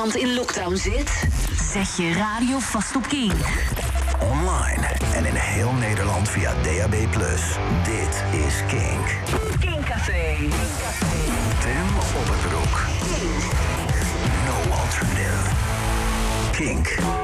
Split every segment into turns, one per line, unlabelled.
Nederland in lockdown zit? Zet je radio vast op King.
Online en in heel Nederland via DAB+. Dit is King.
King Café.
Tim op het broek. King. No alternative.
King.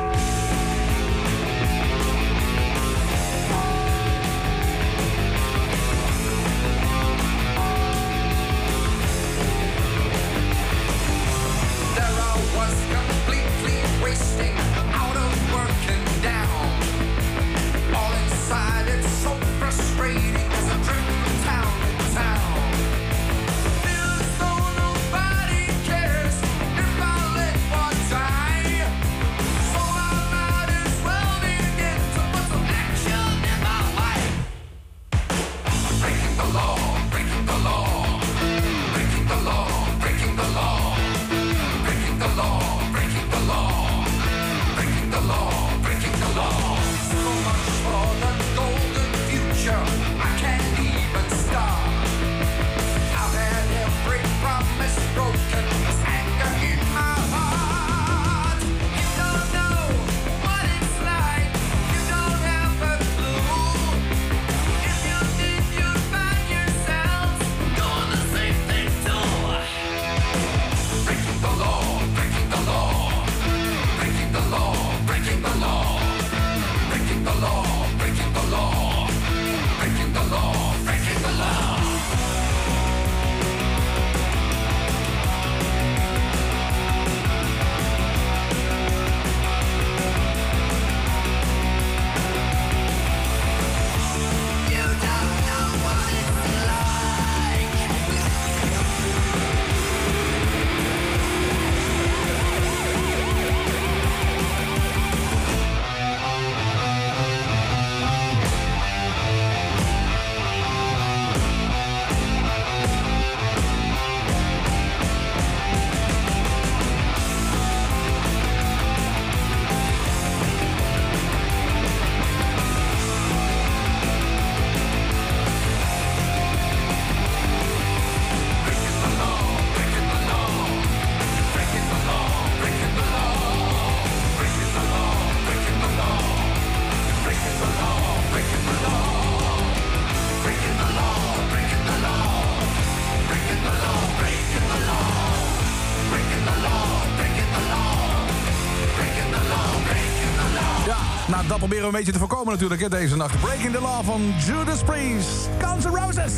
dat proberen we een beetje te voorkomen natuurlijk hè, deze nacht. Breaking the Law van Judas Priest. Guns N' Roses.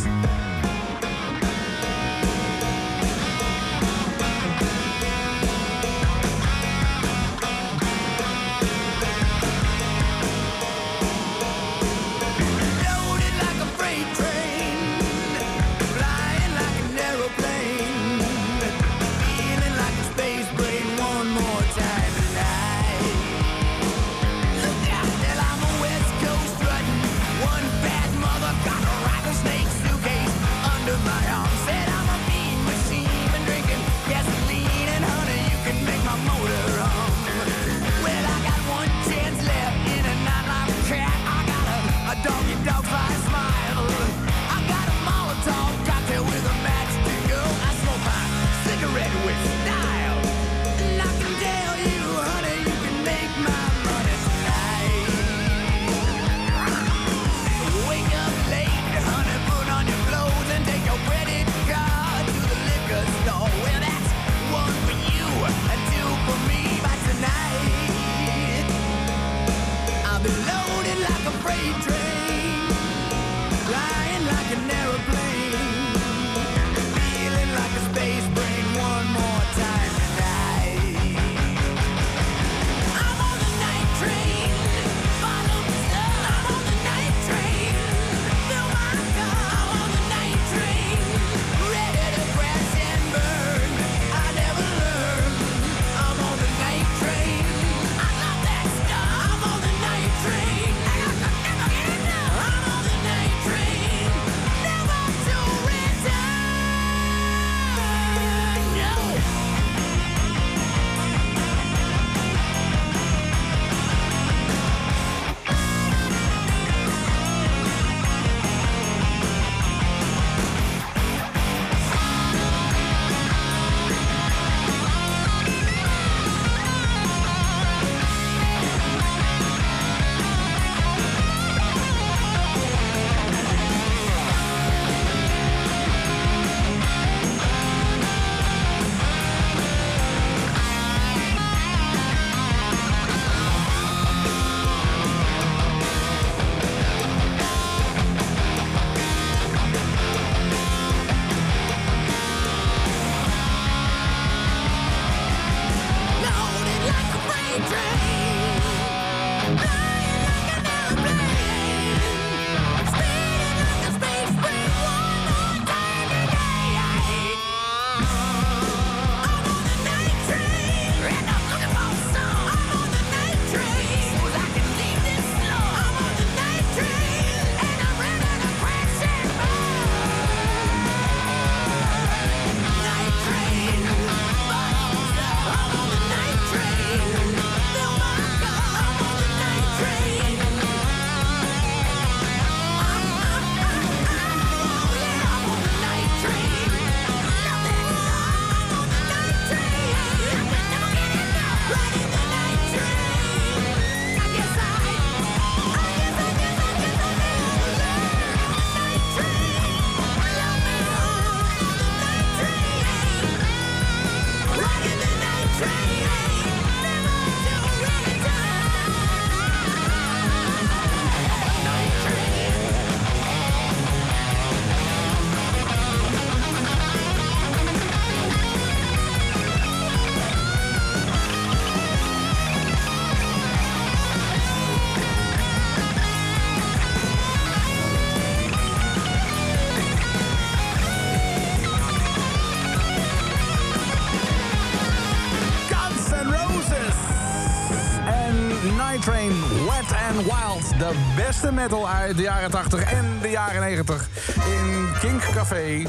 De beste metal uit de jaren 80 en de jaren 90 in Kink Café.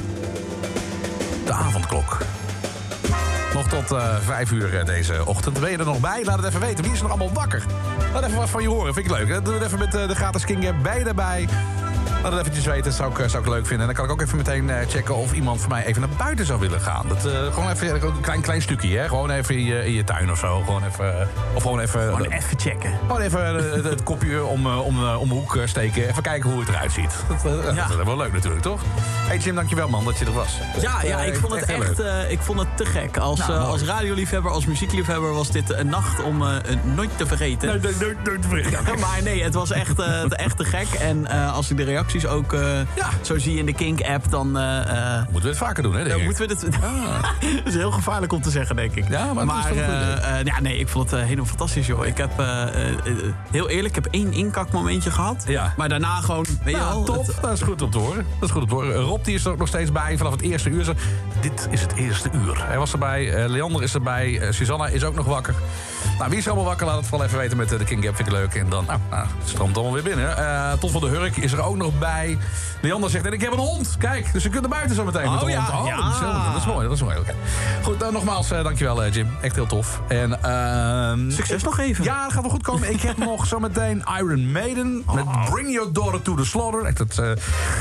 De avondklok. Nog tot uh, vijf uur uh, deze ochtend. Ben je er nog bij? Laat het even weten. Wie is er nog allemaal wakker? Laat even wat van je horen. Vind ik leuk. Hè? Doe het even met uh, de gratis King App. Ben je erbij? Laat het eventjes weten, dat zou ik, zou ik leuk vinden. En dan kan ik ook even meteen uh, checken of iemand voor mij even naar buiten zou willen gaan. Dat, uh, gewoon even een klein, klein stukje, hè? Gewoon even in je, in je tuin of zo. Gewoon even, of gewoon even...
Gewoon even checken.
Gewoon even het, het kopje om, om, om de hoek steken. Even kijken hoe het eruit ziet. Dat, ja. dat is wel leuk natuurlijk, toch? Hey Jim, dankjewel man dat je er was.
Ja, ja ik, vond het echt, echt uh, ik vond het te gek. Als, nou, als radioliefhebber, als muziekliefhebber was dit een nacht om nooit te vergeten.
Nee, nooit, nooit, nooit te vergeten.
maar nee, het was echt, echt te gek. En als ik de reacties ook... Ja. Zo zie je in de Kink-app dan... Uh,
moeten we het vaker doen, hè, denk
ik. Moeten we dit... Ah. dat is heel gevaarlijk om te zeggen, denk ik.
Ja, maar,
maar uh, ja, nee, ik vond het helemaal fantastisch, joh. Ik heb, heel eerlijk, ik heb één inkakmomentje gehad. Ja. Maar daarna gewoon, weet je wel...
top, dat is goed om te horen. Dat is goed om te horen. Rob die is er ook nog steeds bij, vanaf het eerste uur. Dit is het eerste uur. Hij was erbij, Leander is erbij, Susanna is ook nog wakker. Nou, wie is allemaal wakker? Laat het vooral even weten met de King Gap. Vind ik leuk. En dan, nou, nou het stroomt allemaal weer binnen. Uh, Tot van de Hurk is er ook nog bij. Leander zegt, en ik heb een hond. Kijk, dus ze kunnen buiten zo meteen oh, met de
ja,
hond.
Oh, ja.
dat is mooi. Dat is mooi. Okay. Goed, uh, nogmaals, uh, dankjewel uh, Jim. Echt heel tof. En, uh,
Succes nog even.
Ja, dat gaat wel goed komen. ik heb nog zometeen Iron Maiden met oh. Bring Your Daughter to the Slaughter. Echt, dat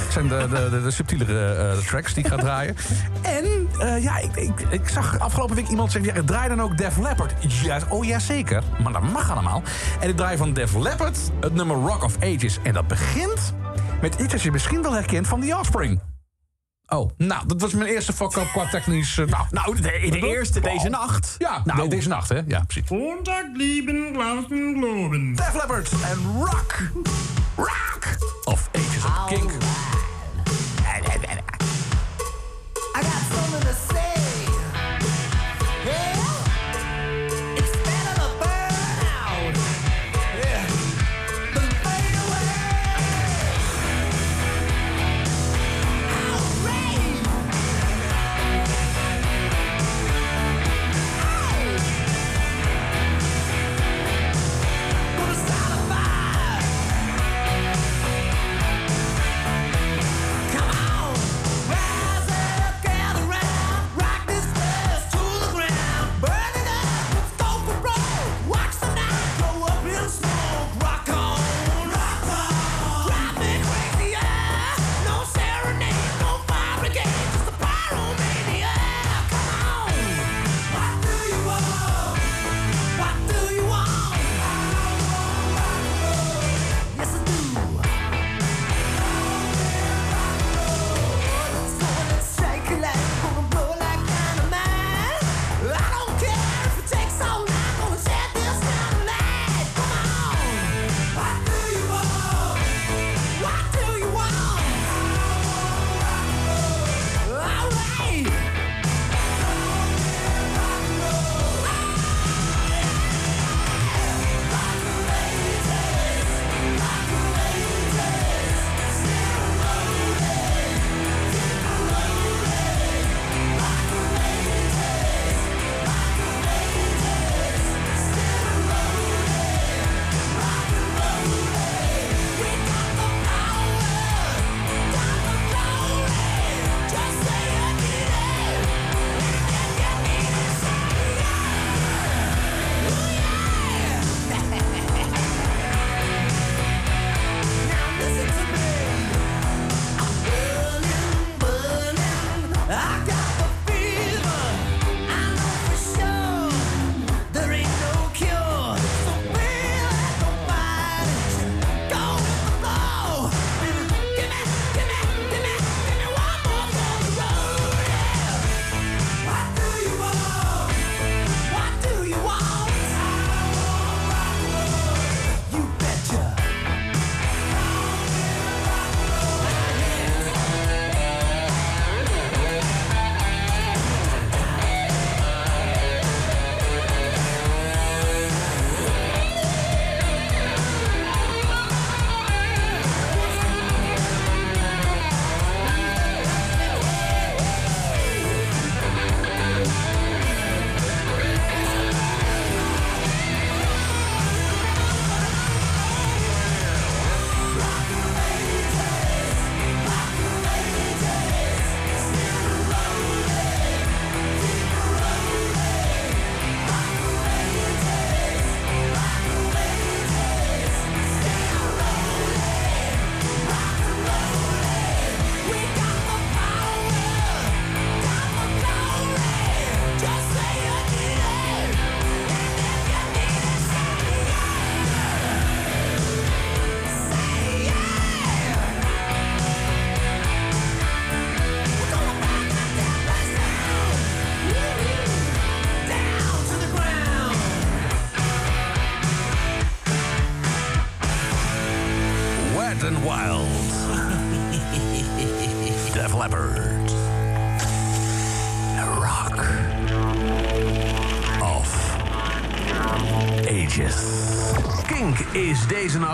zijn de, de, de, de subtielere tracks die ik ga draaien. En ja, ik, ik, ik, zag afgelopen week iemand zeggen, ja, draai dan ook Def Leppard. Ja, oh ja, zeker. Maar dat mag allemaal. En ik draai van Def Leppard het nummer Rock of Ages. En dat begint met iets dat je misschien wel herkent van The Offspring. Oh, nou, dat was mijn eerste fuck-up qua technisch... Uh, nou,
nou, de, de, de eerste deze nacht.
Ja, nou. de, deze nacht, hè? Ja, precies.
Montag lieben, glauben, globen.
Def Leppard en Rock. Rock of Ages of Kink.
I got to say.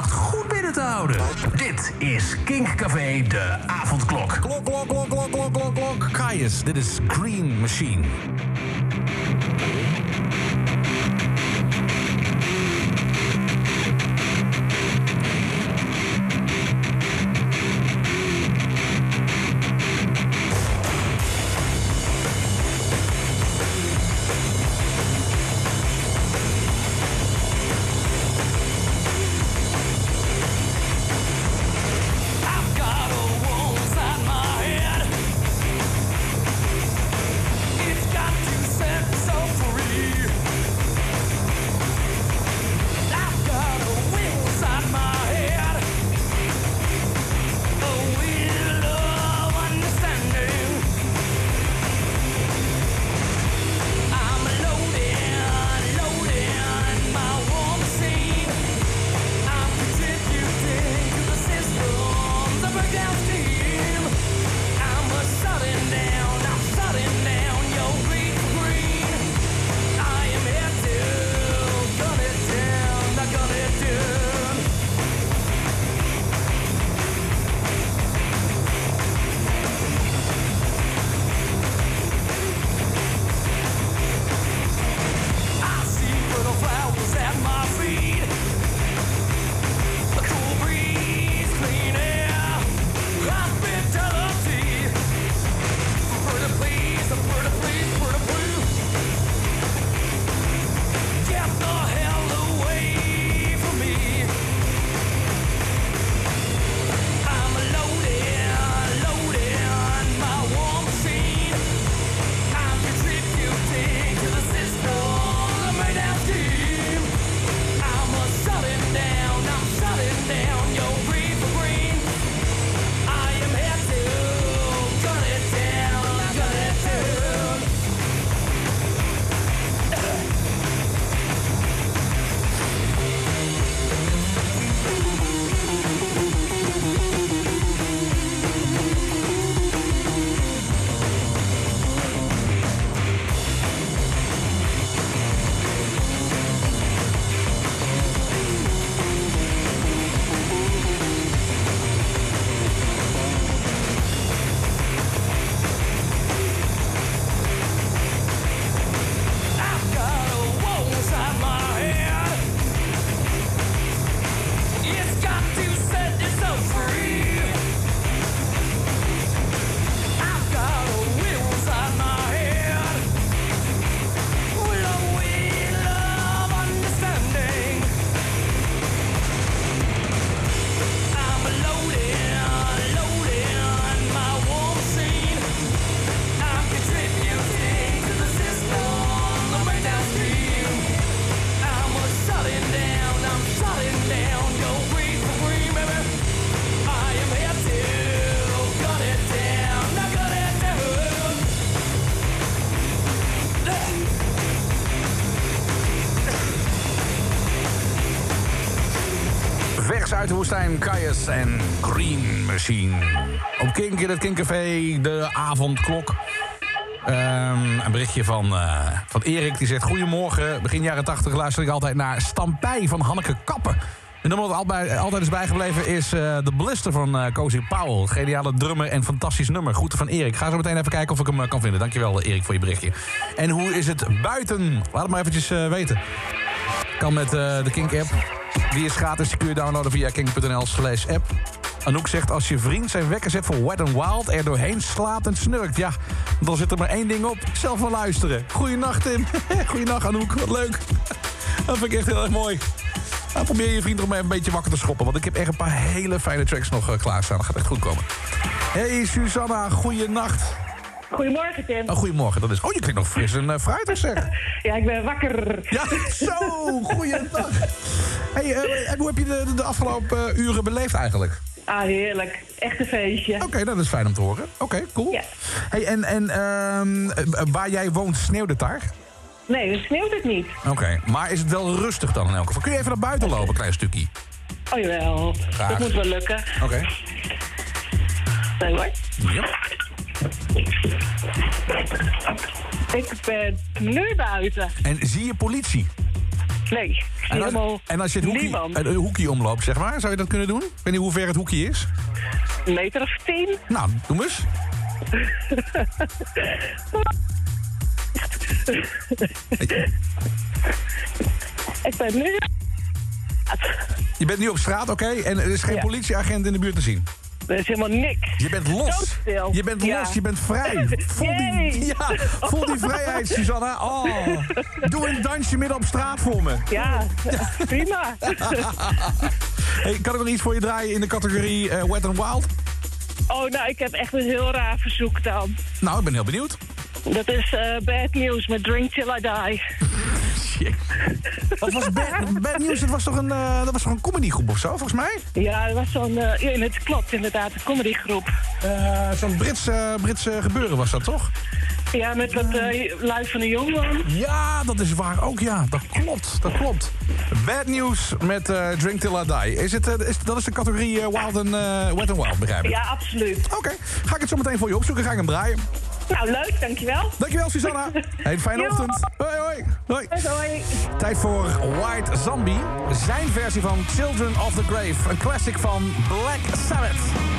Nacht goed binnen te houden. Dit is Kink Café, de avondklok.
Klok, klok, klok, klok, klok, klok, klok. Kaius, dit is Green Machine. De woestijn, Kaius en Green Machine. Op Kink in het Kinkcafé, de avondklok. Ehm, een berichtje van, eh, van Erik, die zegt... Goedemorgen, begin jaren 80 luister ik altijd naar Stampij van Hanneke Kappen. En nummer wat altijd, is bijgebleven is eh The Blister van eh Cozy Powell. Geniale drummer en fantastisch nummer. Groeten van Erik. Ga zo meteen even kijken of ik hem kan vinden. Dankjewel Erik voor je berichtje. En hoe is het buiten? Laat het maar eventjes weten. Kan met de Kink-app. Die is gratis. Kun downloaden via kink.nl slash app. Anouk zegt, als je vriend zijn wekker zet voor Wet n Wild... er doorheen slaat en snurkt, ja, dan zit er maar één ding op. Zelf van luisteren. Goeienacht, Tim. Goeienacht, Anouk. Wat leuk. Dat vind ik echt heel erg mooi. Nou, probeer je vriend om even een beetje wakker te schoppen... want ik heb echt een paar hele fijne tracks nog uh, klaarstaan. Dat gaat echt goed komen. Hey, Susanna. Goeienacht.
Goedemorgen, Tim.
Oh, goedemorgen. Dat is... Oh, je klinkt nog fris en uh, fruitig, zeg.
Ja, ik ben wakker.
Ja, zo. Goeiedag. Hey, uh, en hoe heb je de, de afgelopen uh, uren beleefd eigenlijk?
Ah, heerlijk. Echt een feestje.
Oké, okay, dat is fijn om te horen. Oké, okay, cool.
Ja.
Hey, en en uh, waar jij woont, sneeuwt het daar?
Nee, dan sneeuwt het niet.
Oké, okay. maar is het wel rustig dan in elk geval? Kun je even naar buiten lopen, een klein stukje?
Oh jawel,
Graag.
dat moet wel lukken.
Oké.
Nee hoor.
Ja.
Ik ben nu buiten.
En zie je politie?
Nee,
En als,
helemaal
en als je het hoekje,
niemand.
het hoekje omloopt, zeg maar, zou je dat kunnen doen? Ik weet niet hoe ver het hoekje is.
Een meter of tien.
Nou, doe eens.
Ik ben nu...
Je bent nu op straat, oké? En er is geen
Ja.
politieagent in de buurt te zien.
Er is helemaal niks.
Je bent los.
Doodstil.
Je bent
Ja.
los, je bent vrij. Voel die, ja, voel die vrijheid, Susanna. Oh, doe een dansje midden op straat voor me.
Ja, prima.
Hey, kan ik nog iets voor je draaien in de categorie eh, Wet and Wild?
Oh, nou, ik heb echt een heel raar verzoek dan.
Nou, ik ben heel benieuwd.
Dat is eh, Bad News met Drink Till I Die.
Wat was Bad, Bad News? Dat was toch een, eh, dat was toch een comedygroep of zo, volgens mij?
Ja, dat was zo'n... eh, ja, het klopt inderdaad, een comedygroep.
Eh, Zo'n Brits, eh, Brits eh, gebeuren was dat, toch?
Ja, met wat uh, Luid van de Jongman.
Ja, dat is waar ook, ja. Dat klopt, dat klopt. Bad News met eh, Drink Till I Die. Is het, is, dat is de categorie Wild and, Wet and Wild, begrijp ik?
Ja, absoluut.
Oké, ga ik het zo meteen voor je opzoeken. Ga ik hem draaien.
Nou, leuk, dankjewel.
Dankjewel, Susanna. Hey, fijne
Jo.
ochtend. Hoi, hoi. hoi.
Hoi, hoi.
Tijd voor White Zombie. Zijn versie van Children of the Grave. Een classic van Black Sabbath.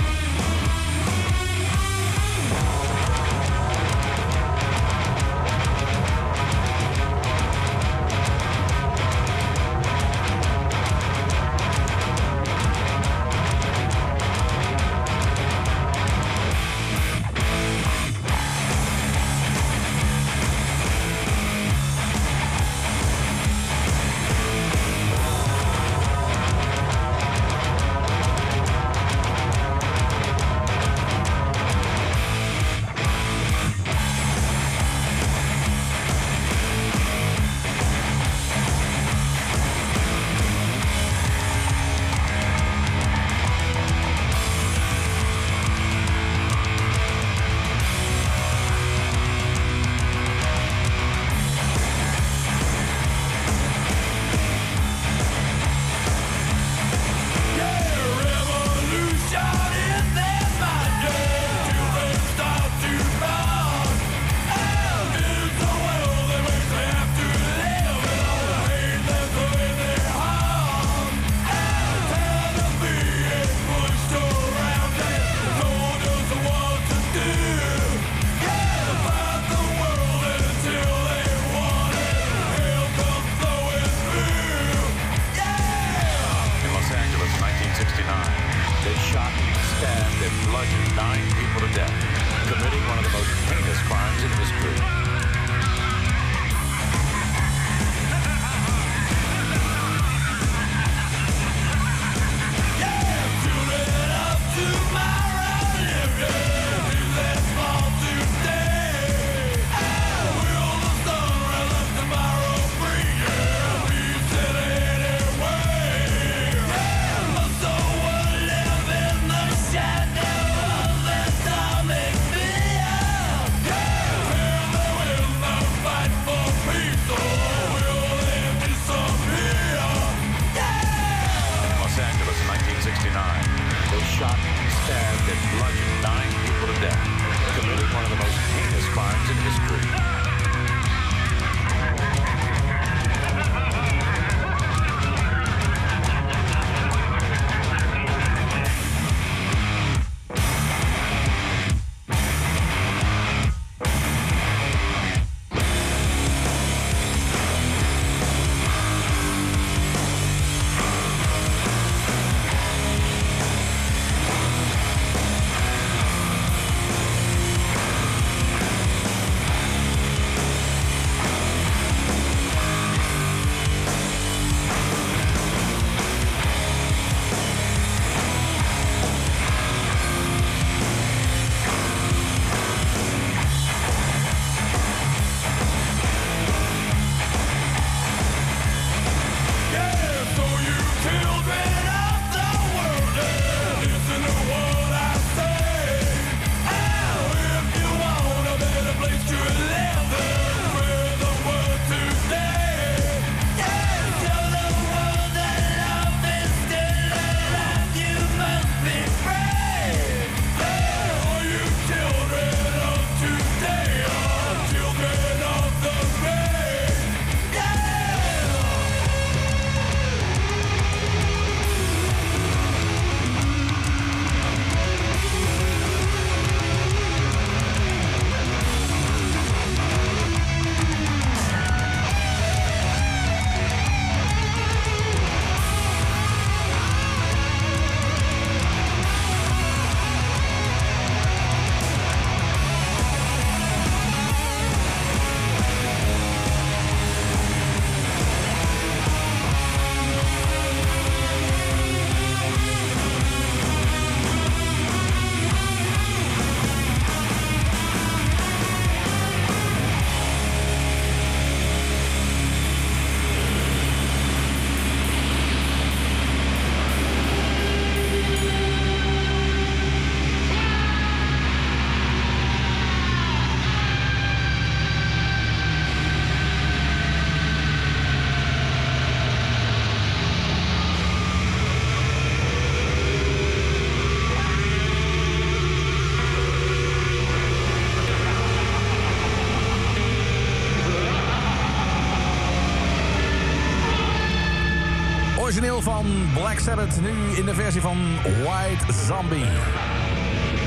Origineel van Black Sabbath, nu in de versie van White Zombie.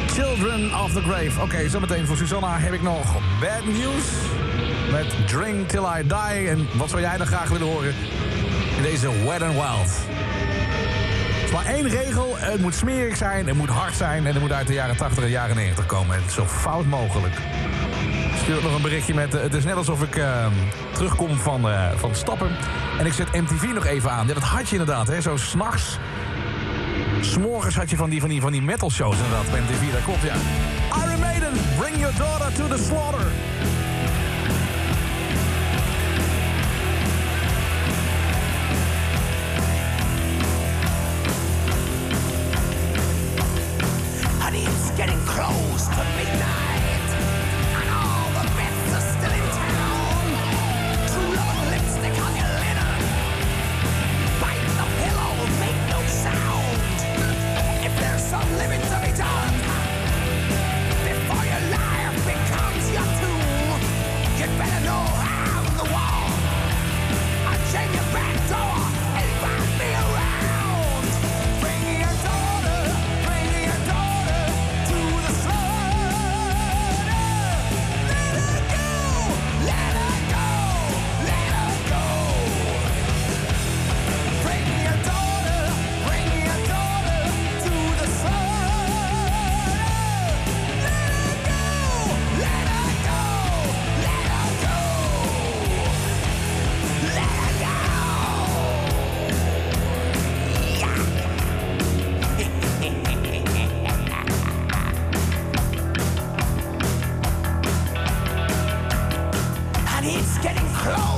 Children of the Grave. Oké, zometeen voor Susanna heb ik nog bad news. Met Drink Till I Die. En wat zou jij dan graag willen horen in deze Wet n Wild? Er is maar één regel. Het moet smerig zijn, het moet hard zijn... en het moet uit de jaren 80 en jaren 90 komen. En zo fout mogelijk. Stuur ook nog een berichtje met... eh, het is net alsof ik eh, terugkom van, eh, van stappen. En ik zet MTV nog even aan. Ja, dat had je inderdaad, hè. Zo s'nachts. S'morgens had je van die, van die, van die metal shows inderdaad op MTV. Dat klopt, ja. Iron Maiden, bring your daughter to the slaughter.
Honey, getting close to midnight,
It's getting close.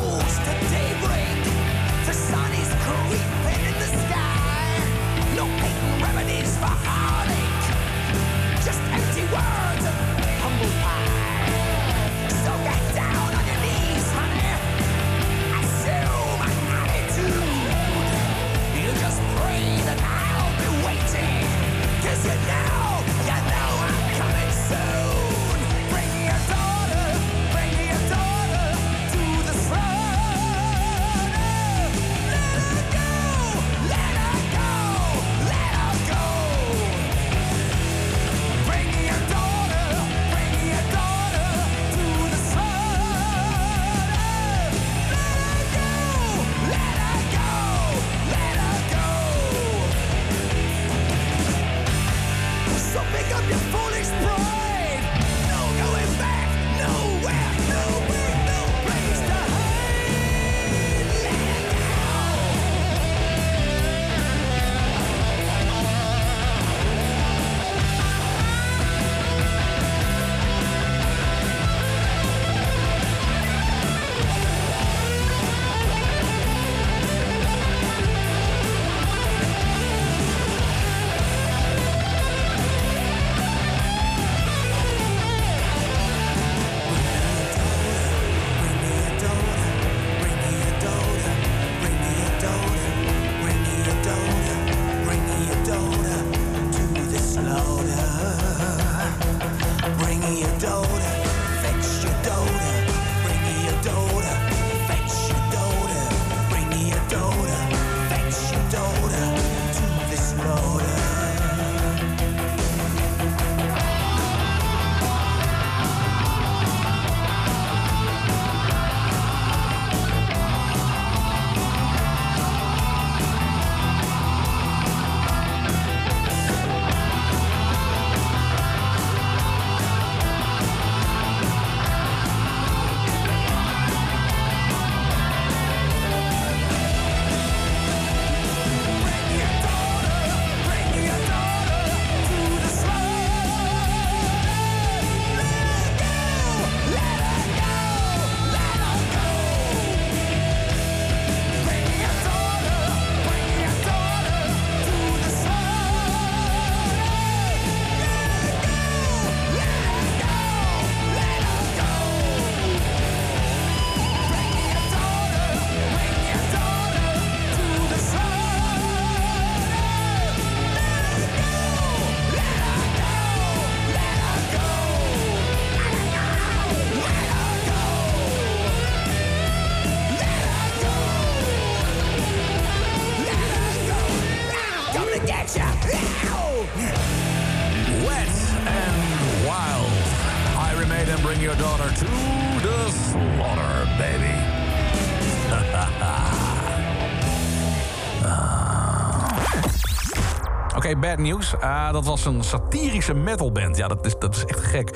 Bad news. Ah, dat was een satirische metalband. Ja, dat is, dat is echt gek.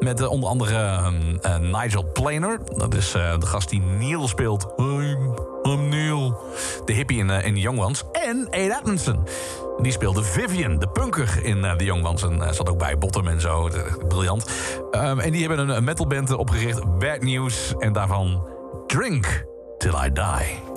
Met eh, onder andere ehm, eh, Nigel Planer. Dat is eh, de gast die Neil speelt. I'm, Neil. De hippie in, in The Young Ones. En Ade Edmondson. Die speelde Vivian, de punker in The Young Ones. En zat ook bij Bottom en zo. Briljant. Ehm, en die hebben een metalband opgericht. Bad News. En daarvan Drink Till I Die.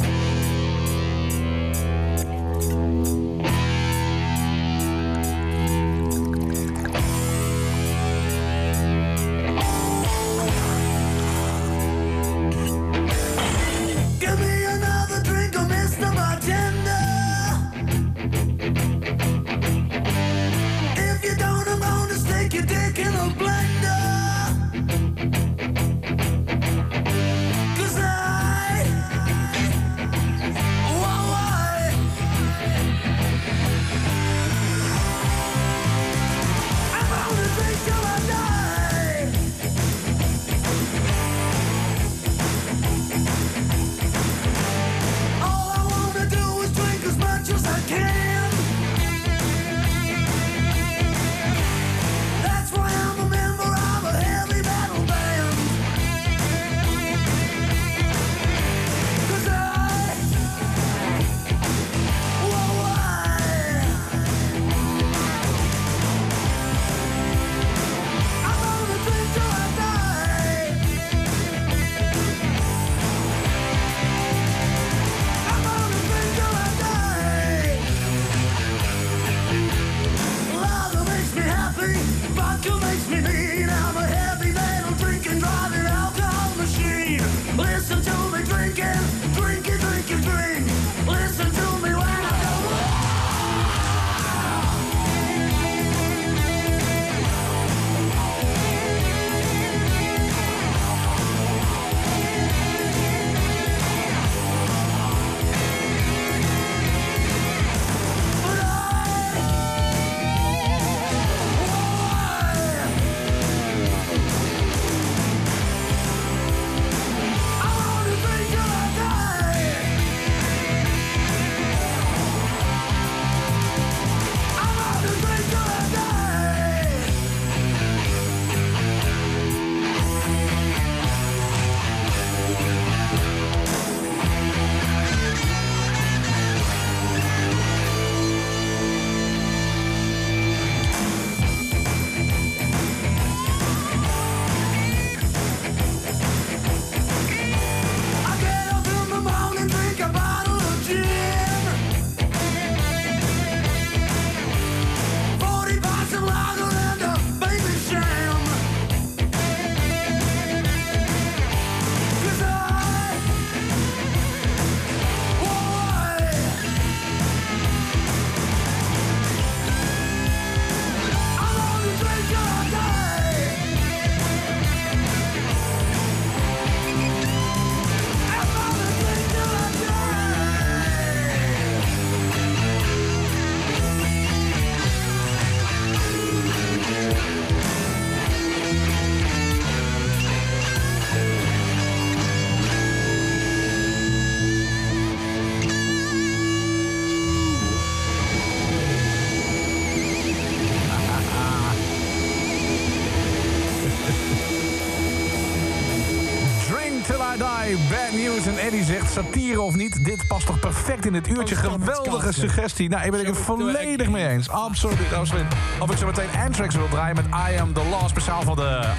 Zegt, satire of niet, dit past toch perfect in dit uurtje. Geweldige suggestie. Nou, ik ben ik het volledig mee eens. Absoluut, absoluut. Of ik zo meteen Anthrax wil draaien met I Am The Law. Speciaal voor de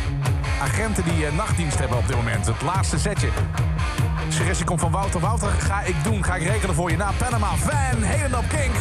agenten die eh, nachtdienst hebben op dit moment. Het laatste setje. Suggestie komt van Wouter. Wouter, ga ik doen. Ga ik regelen voor je na Panama. Van Helen op Kink.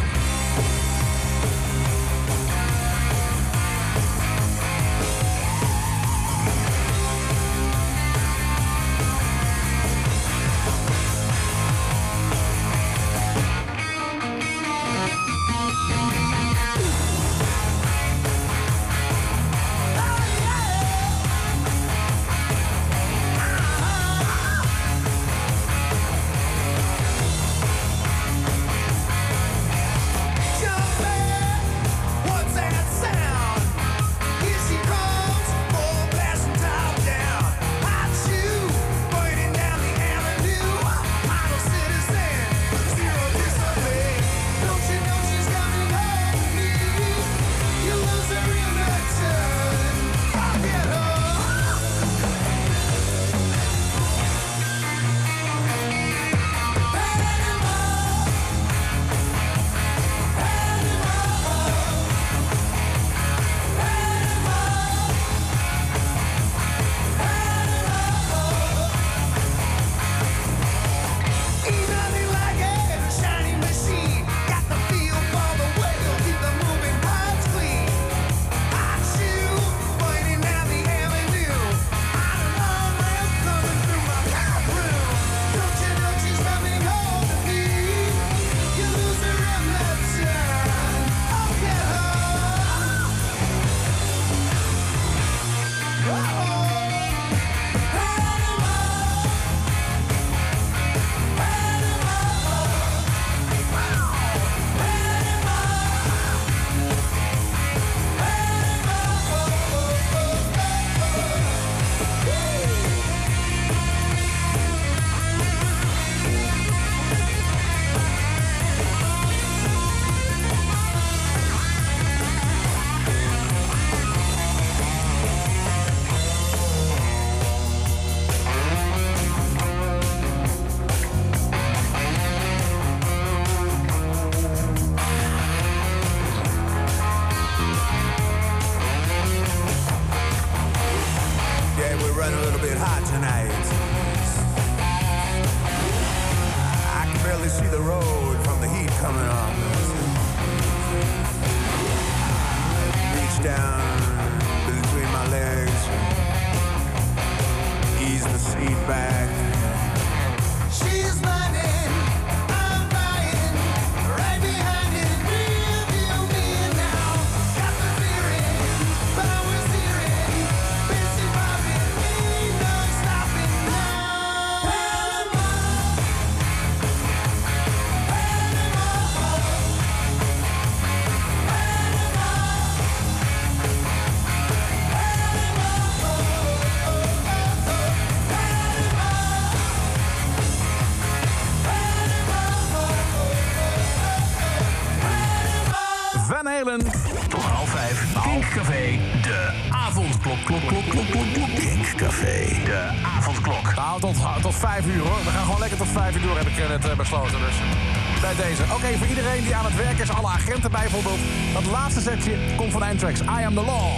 5 uur hoor. We gaan gewoon lekker tot 5 uur door, heb ik eh, net eh, besloten. Dus bij deze. Oké, voor iedereen die aan het werk is, alle agenten bijvoorbeeld. Dat laatste setje komt van Antrax. I am the law.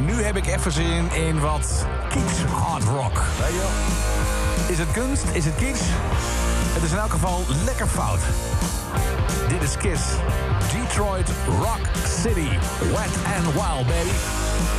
Nu heb ik even zin in wat kitsch hard rock. Is het kunst? Is het kitsch? Het is in elk geval lekker fout. Dit is Kiss. Detroit Rock City. Wet and Wild, baby.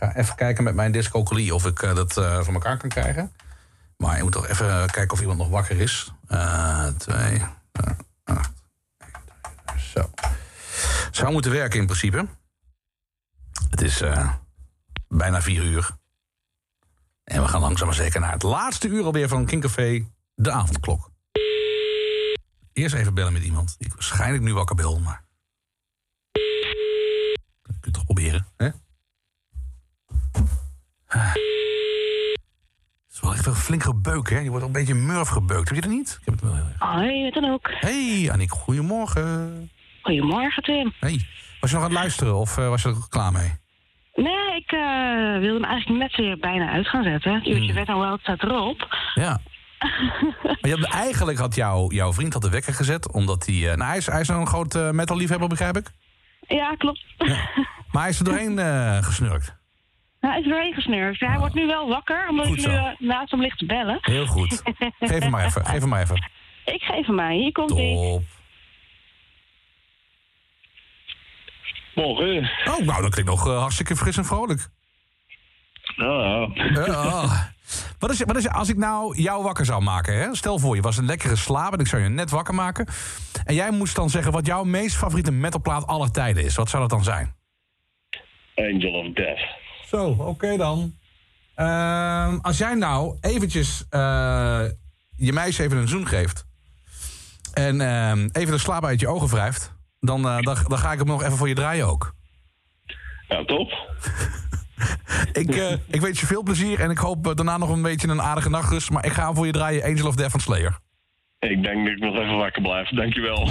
Ga even kijken met mijn discocolie of ik eh, dat eh van elkaar kan krijgen. Maar je moet toch even kijken of iemand nog wakker is. Eh twee, acht, zo. Zou moeten werken in principe. Het is bijna vier uur. En we gaan langzaam maar zeker naar het laatste uur alweer van Kinkcafé, de avondklok. Eerst even bellen met iemand die ik waarschijnlijk nu wakker bel, maar... Dat kun toch proberen, hè? Ah. Het is wel echt een flink gebeuk, hè? Je wordt een beetje murf gebeukt. Heb je dat niet? Ik heb het wel heel erg.
Hoi, dan ook.
Hey, Annick, goedemorgen.
Goedemorgen, Tim.
Hey, was je nog aan het luisteren of eh, was je er klaar mee?
Nee, ik eh, wilde hem eigenlijk net weer bijna uit gaan zetten. Het
Hmm.
uurtje Wet en Wild staat erop.
Ja. Maar je had, eigenlijk had jou, jouw vriend had de wekker gezet, omdat hij... eh, nou, hij is, hij is een groot metalliefhebber, begrijp ik.
Ja, klopt.
Maar hij is er doorheen gesnurkt.
Nou, hij is weer gesnurkt. Hij wordt nu wel wakker, omdat
Goed
ik nu eh, naast hem ligt te bellen.
Heel goed. Geef hem maar even, geef hem maar even.
Ik geef hem mij. Hier komt hij.
Top.
Morgen.
Oh, nou, dat klinkt nog eh, hartstikke fris en vrolijk.
Ja,
Ja. Wat is, wat is, als ik nou jou wakker zou maken, hè? stel voor je was een lekkere slaap en ik zou je net wakker maken. En jij moest dan zeggen wat jouw meest favoriete metalplaat aller tijden is. Wat zou dat dan zijn?
Angel of Death.
Zo, oké dan. Ehm, als jij nou eventjes eh, je meisje even een zoen geeft... en ehm, even de slaap uit je ogen wrijft... Dan, eh, dan, dan ga ik hem nog even voor je draaien ook.
Ja, top.
Ik, eh, ik wens je veel plezier en ik hoop daarna nog een beetje een aardige nachtrust. Maar ik ga hem voor je draaien Angel of Death van Slayer.
Ik denk dat ik nog even wakker blijf. Dankjewel.